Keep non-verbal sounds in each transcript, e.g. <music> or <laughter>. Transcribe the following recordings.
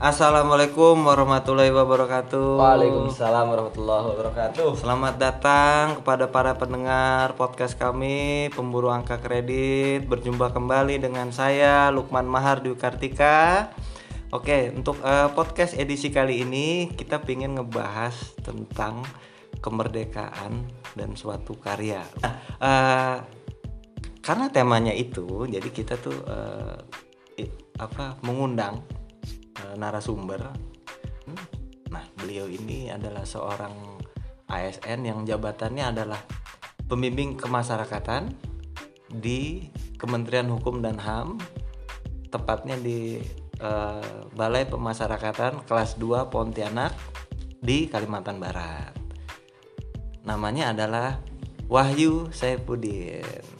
Assalamualaikum warahmatullahi wabarakatuh. Waalaikumsalam warahmatullahi wabarakatuh. Selamat datang kepada para pendengar podcast kami Pemburu Angka Kredit. Berjumpa kembali dengan saya Lukman Mahar Dwi Kartika. Oke, untuk eh, podcast edisi kali ini kita ingin ngebahas tentang kemerdekaan dan suatu karya. Nah, eh, karena temanya itu, jadi kita tuh i- apa mengundang narasumber. Hmm, Nah, beliau ini adalah seorang ASN yang jabatannya adalah pembimbing kemasyarakatan di Kementerian Hukum dan HAM, tepatnya di eh, Balai Pemasyarakatan kelas 2 Pontianak di Kalimantan Barat. Namanya adalah Wahyu Saipudin.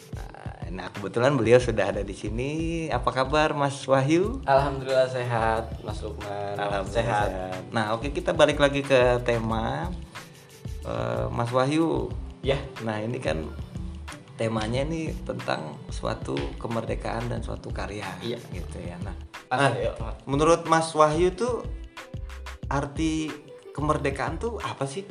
Nah, kebetulan beliau sudah ada di sini. Apa kabar Mas Wahyu? Alhamdulillah sehat, Mas Lukman. Alhamdulillah sehat. Nah, oke kita balik lagi ke tema Eh, Mas Wahyu. Ya, Nah, ini kan temanya ini tentang suatu kemerdekaan dan suatu karya. Iya. gitu ya. Nah, ah, yuk. menurut Mas Wahyu tuh arti kemerdekaan tuh apa sih?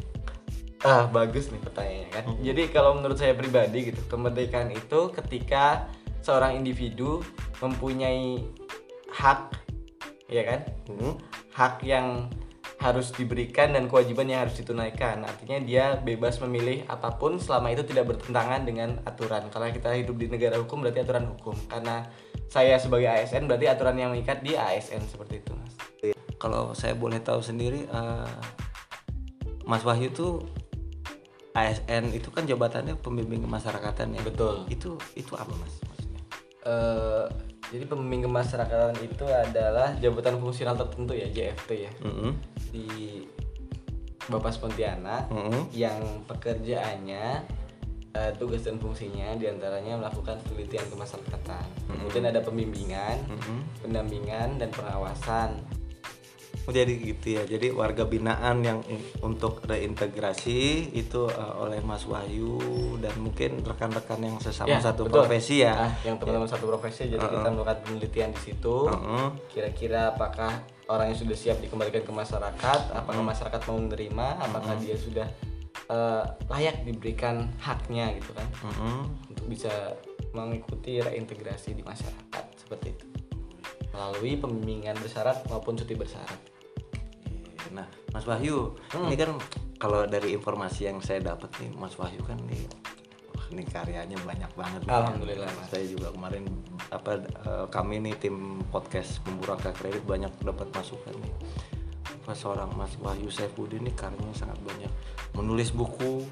Ah, bagus nih pertanyaannya kan. Jadi kalau menurut saya pribadi gitu, kemerdekaan itu ketika seorang individu mempunyai hak ya kan? Hak yang harus diberikan dan kewajiban yang harus ditunaikan. Artinya dia bebas memilih apa pun selama itu tidak bertentangan dengan aturan. Kalau kita hidup di negara hukum berarti aturan hukum. Karena saya sebagai ASN berarti aturan yang mengikat di ASN seperti itu, Mas. Kalau saya boleh tahu sendiri eh, Mas Wahyu tuh ASN itu kan jabatannya pembimbing kemasyarakatan ya. Betul. Itu itu apa Mas maksudnya? Eh, jadi pembimbing kemasyarakatan itu adalah jabatan fungsional tertentu ya JFT ya Mm-mm. di Bapas Pontianak Mm-mm. yang pekerjaannya eh, tugas dan fungsinya di antaranya melakukan penelitian kemasyarakatan kemudian ada pembimbingan Mm-mm. pendampingan dan pengawasan Oh, jadi gitu ya. Jadi warga binaan yang untuk reintegrasi itu eh, oleh Mas Wahyu dan mungkin rekan-rekan yang sesama Ya, satu betul. profesi ya. Ah, yang teman-teman satu profesi jadi kita melakukan penelitian di situ Heeh. kira-kira apakah orang yang sudah siap dikembalikan ke masyarakat apakah masyarakat mau menerima apakah dia sudah eh, layak diberikan haknya gitu kan Heeh. untuk bisa mengikuti reintegrasi di masyarakat seperti itu melalui pembimbingan bersyarat maupun cuti bersyarat Nah, Mas Wahyu, ini kan kalau dari informasi yang saya dapat nih, Mas Wahyu kan nih, ini karyanya banyak banget. Alhamdulillah, Mas. Saya juga kemarin apa eh, kami nih tim podcast Pemburaka Kredit banyak dapat masukan nih. Apa seorang Mas Wahyu Saifuddin ini karyanya sangat banyak. Menulis buku,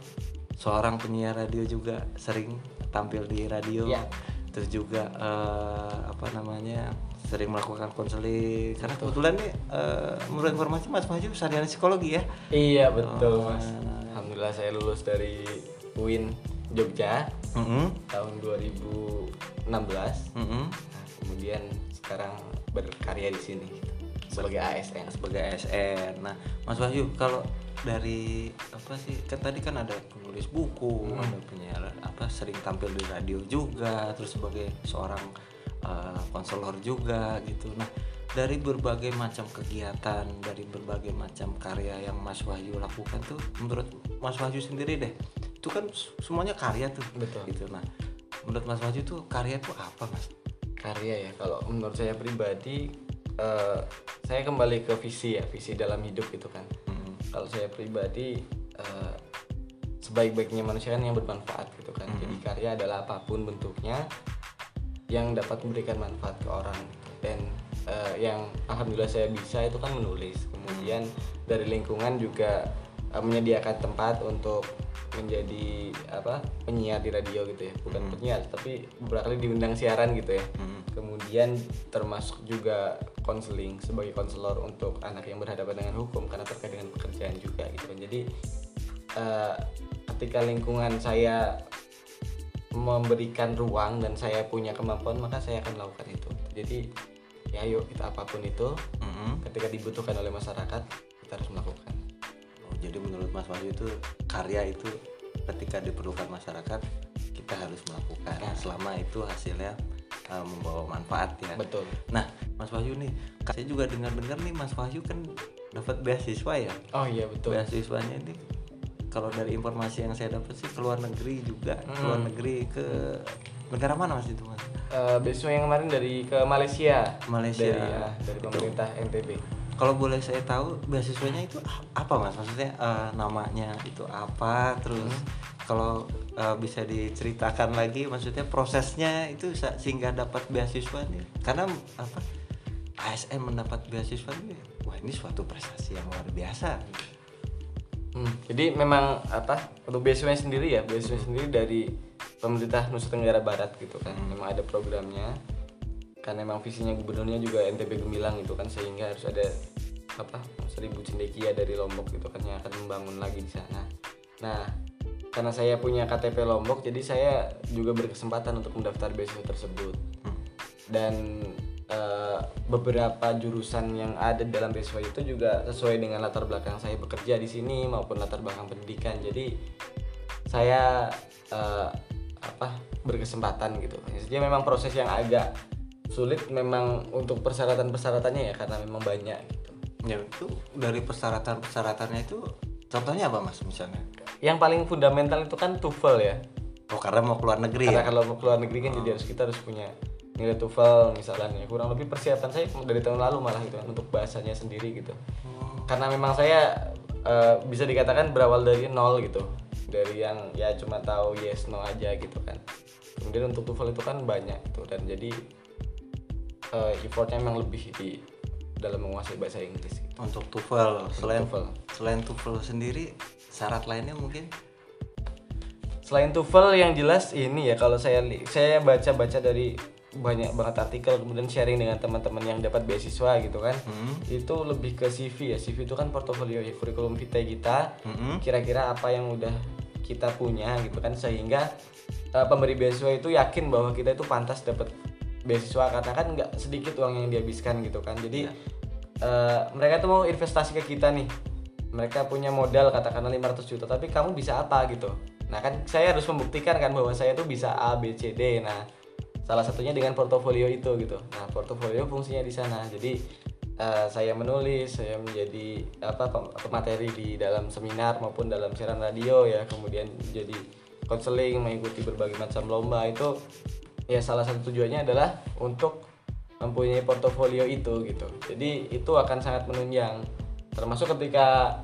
seorang penyiar radio juga sering tampil di radio. Ya. Terus juga eh, apa namanya? Sering melakukan konseling karena kebetulan nih eh, menurut informasi Mas Wahyu sarjana psikologi ya. iya betul Oh. mas alhamdulillah saya lulus dari UIN Jogja Mm-mm. tahun 2016 Nah, Mm-mm. kemudian sekarang berkarya di sini sebagai ASN sebagai ASN. Nah, Mas Wahyu kalau dari apa sih kan tadi kan ada penulis buku, Hmm. ada penyiar apa sering tampil di radio juga, terus sebagai seorang eh, konselor juga gitu. Nah, dari berbagai macam kegiatan, dari berbagai macam karya yang Mas Wahyu lakukan tuh menurut Mas Wahyu sendiri deh, itu kan semuanya karya tuh. Betul. Gitu. Nah, menurut Mas Wahyu tuh karya tuh apa, Mas? karya ya kalau menurut saya pribadi eh, saya kembali ke visi ya visi dalam hidup gitu kan Mm-mm. kalau saya pribadi eh, sebaik-baiknya manusia kan yang bermanfaat gitu kan jadi karya adalah apa pun bentuknya yang dapat memberikan manfaat ke orang. Dan eh, yang alhamdulillah saya bisa itu kan menulis. Kemudian dari lingkungan juga eh, menyediakan tempat untuk menjadi apa penyiar di radio gitu ya. Bukan penyiar tapi beberapa kali diundang siaran gitu ya. Mm-mm. kemudian termasuk juga konseling sebagai konselor untuk anak yang berhadapan dengan hukum karena terkait dengan pekerjaan juga gitu kan. Jadi eh, ketika lingkungan saya memberikan ruang dan saya punya kemampuan maka saya akan melakukan itu. Jadi ya ayo kita apa pun itu Mm-mm. ketika dibutuhkan oleh masyarakat kita harus melakukan. Oh, jadi menurut Mas Wahyu itu karya itu ketika diperlukan masyarakat kita harus melakukan. Nah. selama itu hasilnya uh, membawa manfaat ya. Betul. Nah Mas Wahyu nih saya juga dengar-dengar nih Mas Wahyu kan dapat beasiswa ya? Oh iya betul. Beasiswanya ini kalau dari informasi yang saya dapat sih ke luar negeri juga. Ke luar negeri ke negara mana mas itu mas? Eh, beasiswa yang kemarin dari ke Malaysia. Malaysia. dari, ya, dari pemerintah NTB kalau boleh saya tahu beasiswanya itu apa mas? Maksudnya eh, namanya itu apa? Terus kalau eh, bisa diceritakan lagi maksudnya prosesnya itu sehingga dapat beasiswa nih? Karena apa ASN mendapat beasiswa ini wah ini suatu prestasi yang luar biasa Hmm, jadi memang apa untuk beasiswanya sendiri ya beasiswa sendiri dari pemerintah Nusa Tenggara Barat gitu kan. Memang ada programnya karena memang visinya gubernurnya juga NTB Gemilang gitu kan sehingga harus ada apa seribu cendekia dari Lombok gitu kan yang akan membangun lagi di sana. Nah karena saya punya KTP Lombok jadi saya juga berkesempatan untuk mendaftar beasiswa tersebut. Dan eh, beberapa jurusan yang ada dalam beasiswa itu juga sesuai dengan latar belakang saya bekerja di sini maupun latar belakang pendidikan. Jadi saya eh, apa berkesempatan gitu. Jadi memang proses yang agak sulit memang untuk persyaratan persyaratannya ya karena memang banyak gitu. Ya itu dari persyaratan persyaratannya itu contohnya apa mas misalnya? Yang paling fundamental itu kan TOEFL ya. Oh karena mau keluar negeri karena ya? kalau mau keluar negeri kan jadi harus kita harus punya nilai TOEFL misalnya. Kurang lebih persiapan saya dari tahun lalu malah gitu kan untuk bahasanya sendiri gitu. Karena memang saya eh, bisa dikatakan berawal dari nol gitu. Dari yang ya cuma tahu yes no aja gitu kan. Kemudian untuk TOEFL itu kan banyak gitu dan jadi eh, effortnya memang lebih di dalam menguasai bahasa Inggris gitu. untuk TOEFL selain TOEFL. selain TOEFL sendiri syarat lainnya mungkin? Selain TOEFL yang jelas ini ya kalau saya saya baca-baca dari banyak banget artikel kemudian sharing dengan teman-teman yang dapat beasiswa gitu kan. Itu lebih ke CV ya. CV itu kan portofolio ya, kurikulum vitae kita. Mm-mm. Kira-kira apa yang udah kita punya gitu kan sehingga eh, pemberi beasiswa itu yakin bahwa kita itu pantas dapat beasiswa karena kan nggak sedikit uang yang dihabiskan gitu kan. Jadi eh, mereka tuh mau investasi ke kita nih mereka punya modal katakanlah 500 juta tapi kamu bisa apa gitu nah kan saya harus membuktikan kan bahwa saya tuh bisa A B C D nah salah satunya dengan portofolio itu gitu. Nah portofolio fungsinya di sana. Jadi eh, saya menulis saya menjadi apa pem- pemateri di dalam seminar maupun dalam siaran radio ya. Kemudian jadi konseling mengikuti berbagai macam lomba. Itu ya salah satu tujuannya adalah untuk mempunyai portofolio itu gitu. Jadi itu akan sangat menunjang. Termasuk ketika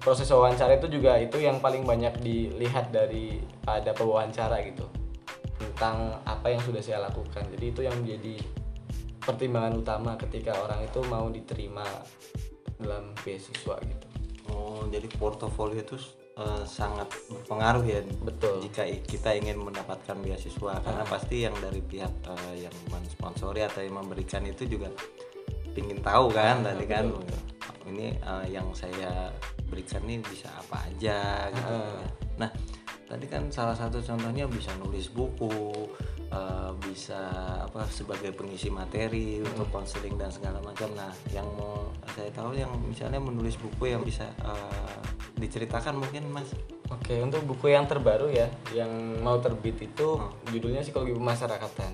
proses wawancara itu juga itu yang paling banyak dilihat dari pada pewawancara gitu tentang apa yang sudah saya lakukan. Jadi itu yang menjadi pertimbangan utama ketika orang itu mau diterima dalam beasiswa gitu. Oh jadi portofolio itu eh, sangat berpengaruh ya Betul. jika kita ingin mendapatkan beasiswa. Karena pasti yang dari pihak eh, yang mensponsori atau yang memberikan itu juga ingin tahu kan tadi kan ini eh, yang saya berikan nih bisa apa aja gitu. Nah tadi kan salah satu contohnya bisa nulis buku eh, bisa apa sebagai pengisi materi untuk konseling dan segala macam. Nah yang mau saya tahu yang misalnya menulis buku yang bisa eh, diceritakan mungkin mas. Oke, untuk buku yang terbaru ya, yang mau terbit itu judulnya Psikologi Pemasyarakatan.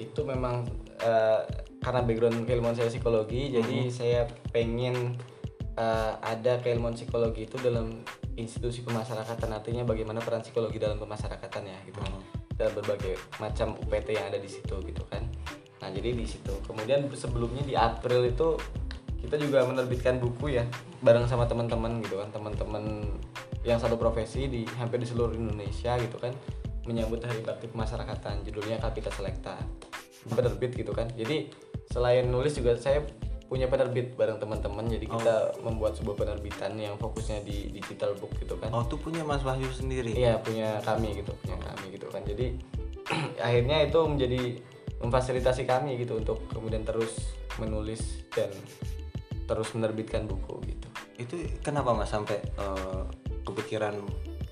Itu memang eh, karena background keilmuan saya psikologi, jadi saya pengen eh, ada keilmuan psikologi itu dalam institusi pemasyarakatan. Artinya bagaimana peran psikologi dalam pemasyarakatan ya, gitu kan. Dalam berbagai macam UPT yang ada di situ, gitu kan. Nah, jadi di situ. Kemudian sebelumnya di April itu kita juga menerbitkan buku ya bareng sama teman-teman gitu kan teman-teman yang satu profesi di hampir di seluruh Indonesia gitu kan menyambut Hari Bakti Pemasyarakatan judulnya Kapita Selekta penerbit gitu kan jadi selain nulis juga saya punya penerbit bareng teman-teman. Jadi kita membuat sebuah penerbitan yang fokusnya di digital book gitu kan. Oh itu punya mas Wahyu sendiri? Iya punya kami gitu, punya kami gitu kan. Jadi <clears throat> akhirnya itu menjadi memfasilitasi kami gitu untuk kemudian terus menulis dan terus menerbitkan buku gitu. itu kenapa mas sampai eh, kepikiran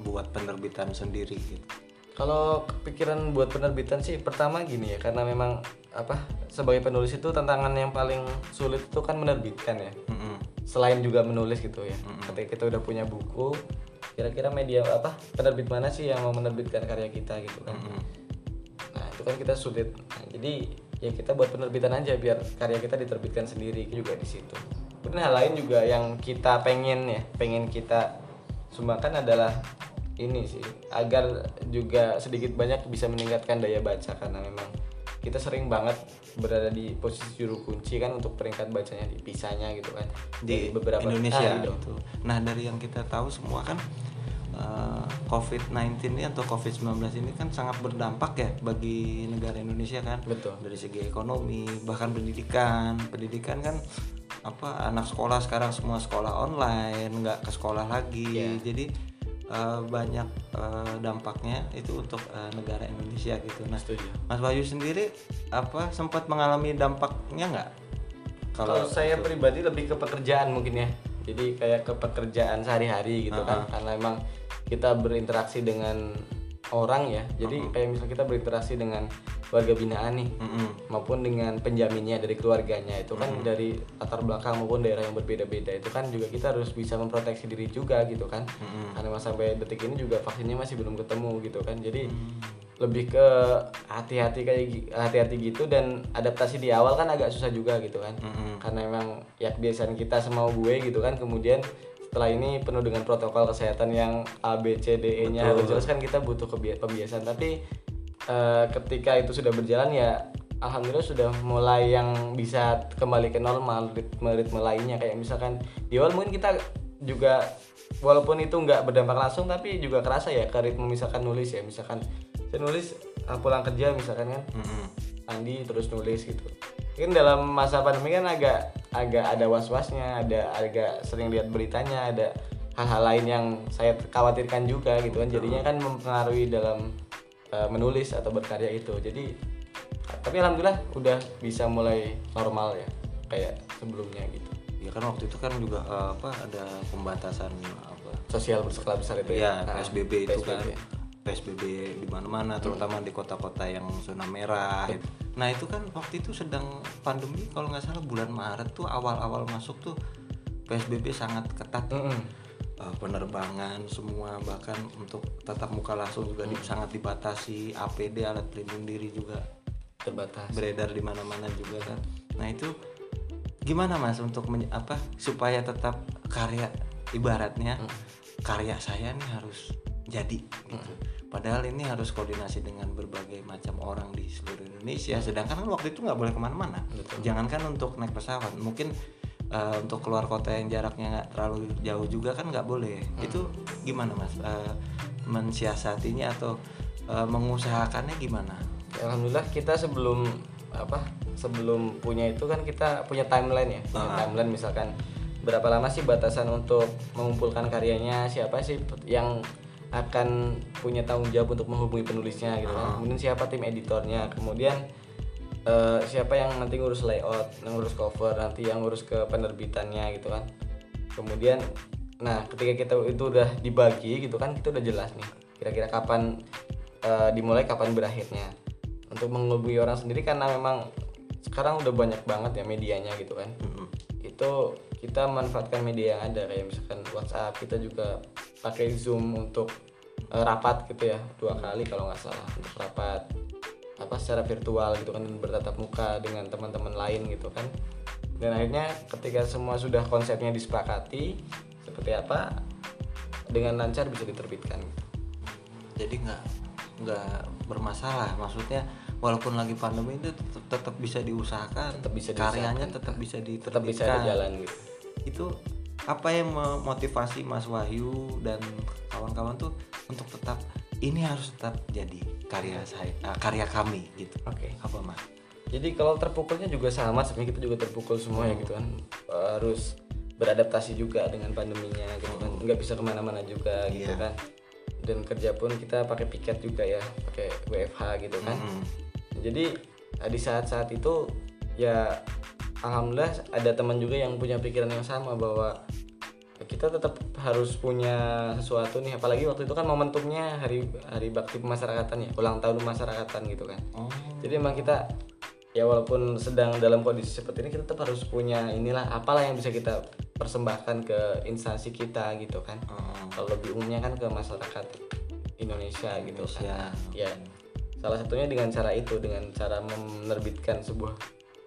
buat penerbitan sendiri gitu? Kalau kepikiran buat penerbitan sih pertama gini ya karena memang apa sebagai penulis itu tantangan yang paling sulit itu kan menerbitkan ya. Mm-mm. Selain juga menulis gitu ya. Ketika kita udah punya buku, kira-kira media apa penerbit mana sih yang mau menerbitkan karya kita gitu kan. Mm-mm. Nah itu kan kita sulit nah, jadi ya kita buat penerbitan aja biar karya kita diterbitkan sendiri juga di situ kemudian hal lain juga yang kita pengen ya pengen kita sumbangkan adalah ini sih agar juga sedikit banyak bisa meningkatkan daya baca karena memang kita sering banget berada di posisi juru kunci kan untuk peringkat bacanya di pisahnya gitu kan di beberapa Indonesia gitu. Nah, dari yang kita tahu semua kan eh, COVID-19 ini atau COVID-19 ini kan sangat berdampak ya bagi negara Indonesia kan. Betul. Dari segi ekonomi, bahkan pendidikan. Pendidikan kan apa anak sekolah sekarang semua sekolah online, nggak ke sekolah lagi. Iya. Jadi eh, banyak eh, dampaknya itu untuk eh, negara Indonesia gitu. Nah, setuju Mas Bayu sendiri apa sempat mengalami dampaknya nggak? Kalau saya pribadi lebih ke pekerjaan mungkin ya. Jadi kayak ke pekerjaan sehari-hari gitu kan. Karena emang kita berinteraksi dengan orang ya. Jadi kayak misalnya kita berinteraksi dengan warga binaan nih Mm-mm. maupun dengan penjaminnya dari keluarganya itu kan dari latar belakang maupun daerah yang berbeda-beda itu kan juga kita harus bisa memproteksi diri juga gitu kan. Karena mas sampai detik ini juga vaksinnya masih belum ketemu gitu kan. Jadi lebih ke hati-hati kayak hati-hati gitu dan adaptasi di awal kan agak susah juga gitu kan. Mm-mm. karena emang ya kebiasaan kita semau gue gitu kan kemudian setelah ini penuh dengan protokol kesehatan yang A B C D E nya harus jelas kan kita butuh pembiasaan tapi eh, ketika itu sudah berjalan ya alhamdulillah sudah mulai yang bisa kembali ke normal ritme ritme lainnya. Kayak misalkan di awal mungkin kita juga walaupun itu nggak berdampak langsung tapi juga kerasa ya ke ritme misalkan nulis ya. Misalkan saya nulis ah, pulang kerja misalkan kan. Mm-mm. Andi terus nulis gitu. Mungkin dalam masa pandemi kan agak agak ada was-wasnya, ada agak sering lihat beritanya, ada hal-hal lain yang saya khawatirkan juga gitu kan. Jadinya kan mempengaruhi dalam uh, menulis atau berkarya itu. Jadi tapi alhamdulillah udah bisa mulai normal ya kayak sebelumnya gitu. Ya kan waktu itu kan juga eh, apa ada pembatasan apa? Sosial berskala besar itu Ya, Nah, PSBB itu kan. PSBB. PSBB di mana-mana terutama di kota-kota yang zona merah. Nah, itu kan waktu itu sedang pandemi kalau nggak salah bulan Maret tuh awal-awal masuk tuh PSBB sangat ketat. Mm-mm. Eh, penerbangan semua bahkan untuk tatap muka langsung juga di- sangat dibatasi APD alat pelindung diri juga terbatas. beredar di mana-mana juga kan. Nah itu gimana mas untuk apa supaya tetap karya ibaratnya karya saya nih harus jadi gitu. Padahal ini harus koordinasi dengan berbagai macam orang di seluruh Indonesia. Sedangkan kan waktu itu nggak boleh ke mana-mana. Jangankan untuk naik pesawat, mungkin eh, untuk keluar kota yang jaraknya nggak terlalu jauh juga kan nggak boleh. Itu gimana mas? Eh, mensiasatinya atau eh, mengusahakannya gimana? Alhamdulillah kita sebelum apa sebelum punya itu kan kita punya timeline ya punya timeline misalkan berapa lama sih batasan untuk mengumpulkan karyanya siapa sih yang akan punya tanggung jawab untuk menghubungi penulisnya gitu kan. Kemudian siapa tim editornya? Kemudian eh, siapa yang nanti ngurus layout yang ngurus cover nanti yang ngurus ke penerbitannya gitu kan. Kemudian nah ketika kita itu udah dibagi gitu kan kita udah jelas nih. Kira-kira kapan eh, dimulai kapan berakhirnya. Untuk menghubungi orang sendiri karena memang sekarang udah banyak banget ya medianya gitu kan. Itu kita manfaatkan media yang ada kayak misalkan WhatsApp kita juga pakai Zoom untuk eh, rapat gitu ya dua kali kalau nggak salah untuk rapat apa secara virtual gitu kan bertatap muka dengan teman-teman lain gitu kan. Dan akhirnya ketika semua sudah konsepnya disepakati seperti apa dengan lancar bisa diterbitkan. Jadi nggak nggak bermasalah maksudnya walaupun lagi pandemi itu tetap, tetap bisa diusahakan Tetap bisa karyanya diusahakan. tetap bisa tetap bisa jalan gitu. Itu apa yang memotivasi Mas Wahyu dan kawan-kawan tuh untuk tetap ini harus tetap jadi karya saya eh, karya kami gitu. Oke. Apa Mas? Jadi kalau terpukulnya juga sama sebenarnya kita juga terpukul semua ya gitu kan. Harus beradaptasi juga dengan pandeminya gitu kan. Nggak bisa ke mana-mana juga gitu Iya. kan. Dan kerja pun kita pakai piket juga ya pakai WFH gitu kan. Mm. Jadi eh, di saat-saat itu ya alhamdulillah ada teman juga yang punya pikiran yang sama bahwa kita tetap harus punya sesuatu nih apalagi waktu itu kan momentumnya hari hari bakti pemasyarakatan ya ulang tahun pemasyarakatan gitu kan. Oh. Jadi emang kita ya walaupun sedang dalam kondisi seperti ini kita tetap harus punya inilah apalah yang bisa kita persembahkan ke instansi kita gitu kan. Oh. kalau lebih umumnya kan ke masyarakat Indonesia gitu Indonesia. kan ya salah satunya dengan cara itu dengan cara menerbitkan sebuah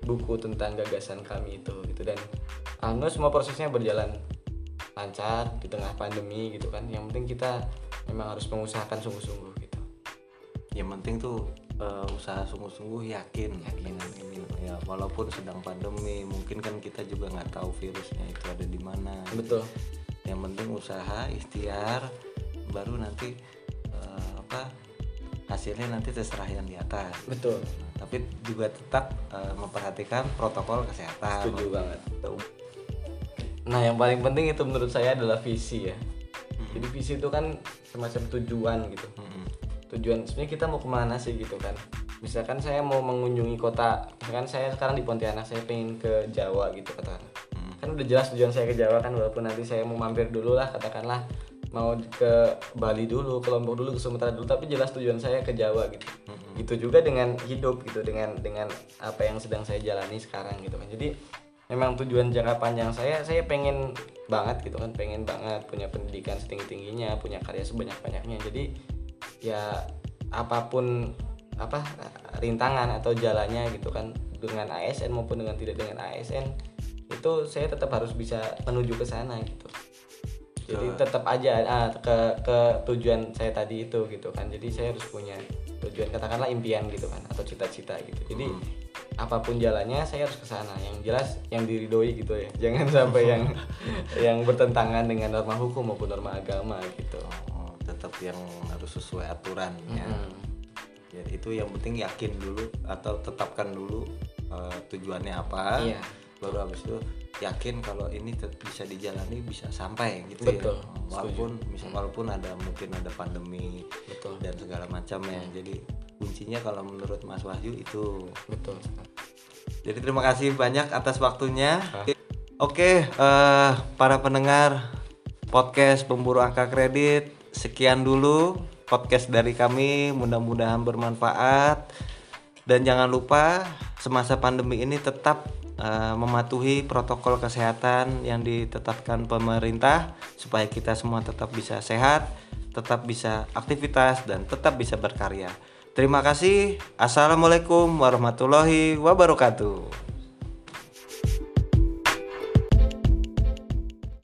buku tentang gagasan kami itu gitu. Dan alhamdulillah semua prosesnya berjalan lancar di tengah pandemi gitu kan. Yang penting kita memang harus mengusahakan sungguh-sungguh gitu. Yang penting tuh uh, usaha sungguh-sungguh yakin, yakin. Dengan ini ya walaupun sedang pandemi mungkin kan kita juga nggak tahu virusnya itu ada di mana. Betul. Yang penting usaha ikhtiar baru nanti uh, apa hasilnya nanti terserah yang di atas. Betul. Tapi juga tetap uh, memperhatikan protokol kesehatan. Setuju banget. Nah yang paling penting itu menurut saya adalah visi ya. Hmm. jadi visi itu kan semacam tujuan gitu. Hmm. tujuan sebenarnya kita mau ke mana sih gitu kan? Misalkan saya mau mengunjungi kota misalkan saya sekarang di Pontianak saya pengen ke Jawa gitu katakan hmm. kan udah jelas tujuan saya ke Jawa kan walaupun nanti saya mau mampir dulu lah katakanlah mau ke Bali dulu, ke Lombok dulu, ke Sumatera dulu, tapi jelas tujuan saya ke Jawa gitu. Mm-hmm. Gitu juga dengan hidup gitu, dengan dengan apa yang sedang saya jalani sekarang gitu kan. Jadi memang tujuan jangka panjang saya, saya pengen banget gitu kan, pengen banget punya pendidikan setinggi tingginya, punya karya sebanyak banyaknya. Jadi ya apa pun apa rintangan atau jalannya gitu kan dengan ASN maupun dengan tidak dengan ASN itu saya tetap harus bisa menuju ke sana gitu jadi tetap aja ah, ke ke tujuan saya tadi itu gitu kan. Jadi saya harus punya tujuan katakanlah impian gitu kan atau cita-cita gitu. Jadi hmm. apa pun jalannya saya harus ke sana. Yang jelas yang diridoi gitu ya. <laughs> Jangan sampai yang <laughs> yang bertentangan dengan norma hukum maupun norma agama gitu. Oh, tetap yang harus sesuai aturan ya. Hmm. ya itu yang penting yakin dulu atau tetapkan dulu uh, tujuannya apa. Iya. baru habis itu yakin kalau ini bisa dijalani bisa sampai gitu ya. Betul, ya walaupun misal walaupun ada mungkin ada pandemi Betul. dan segala macam ya. Jadi kuncinya kalau menurut Mas Wahyu itu. Betul. Jadi terima kasih banyak atas waktunya. Hah? oke uh, para pendengar podcast pemburu angka kredit sekian dulu podcast dari kami. Mudah-mudahan bermanfaat. Dan jangan lupa semasa pandemi ini tetap uh, mematuhi protokol kesehatan yang ditetapkan pemerintah supaya kita semua tetap bisa sehat, tetap bisa aktivitas dan tetap bisa berkarya. Terima kasih. Assalamualaikum warahmatullahi wabarakatuh.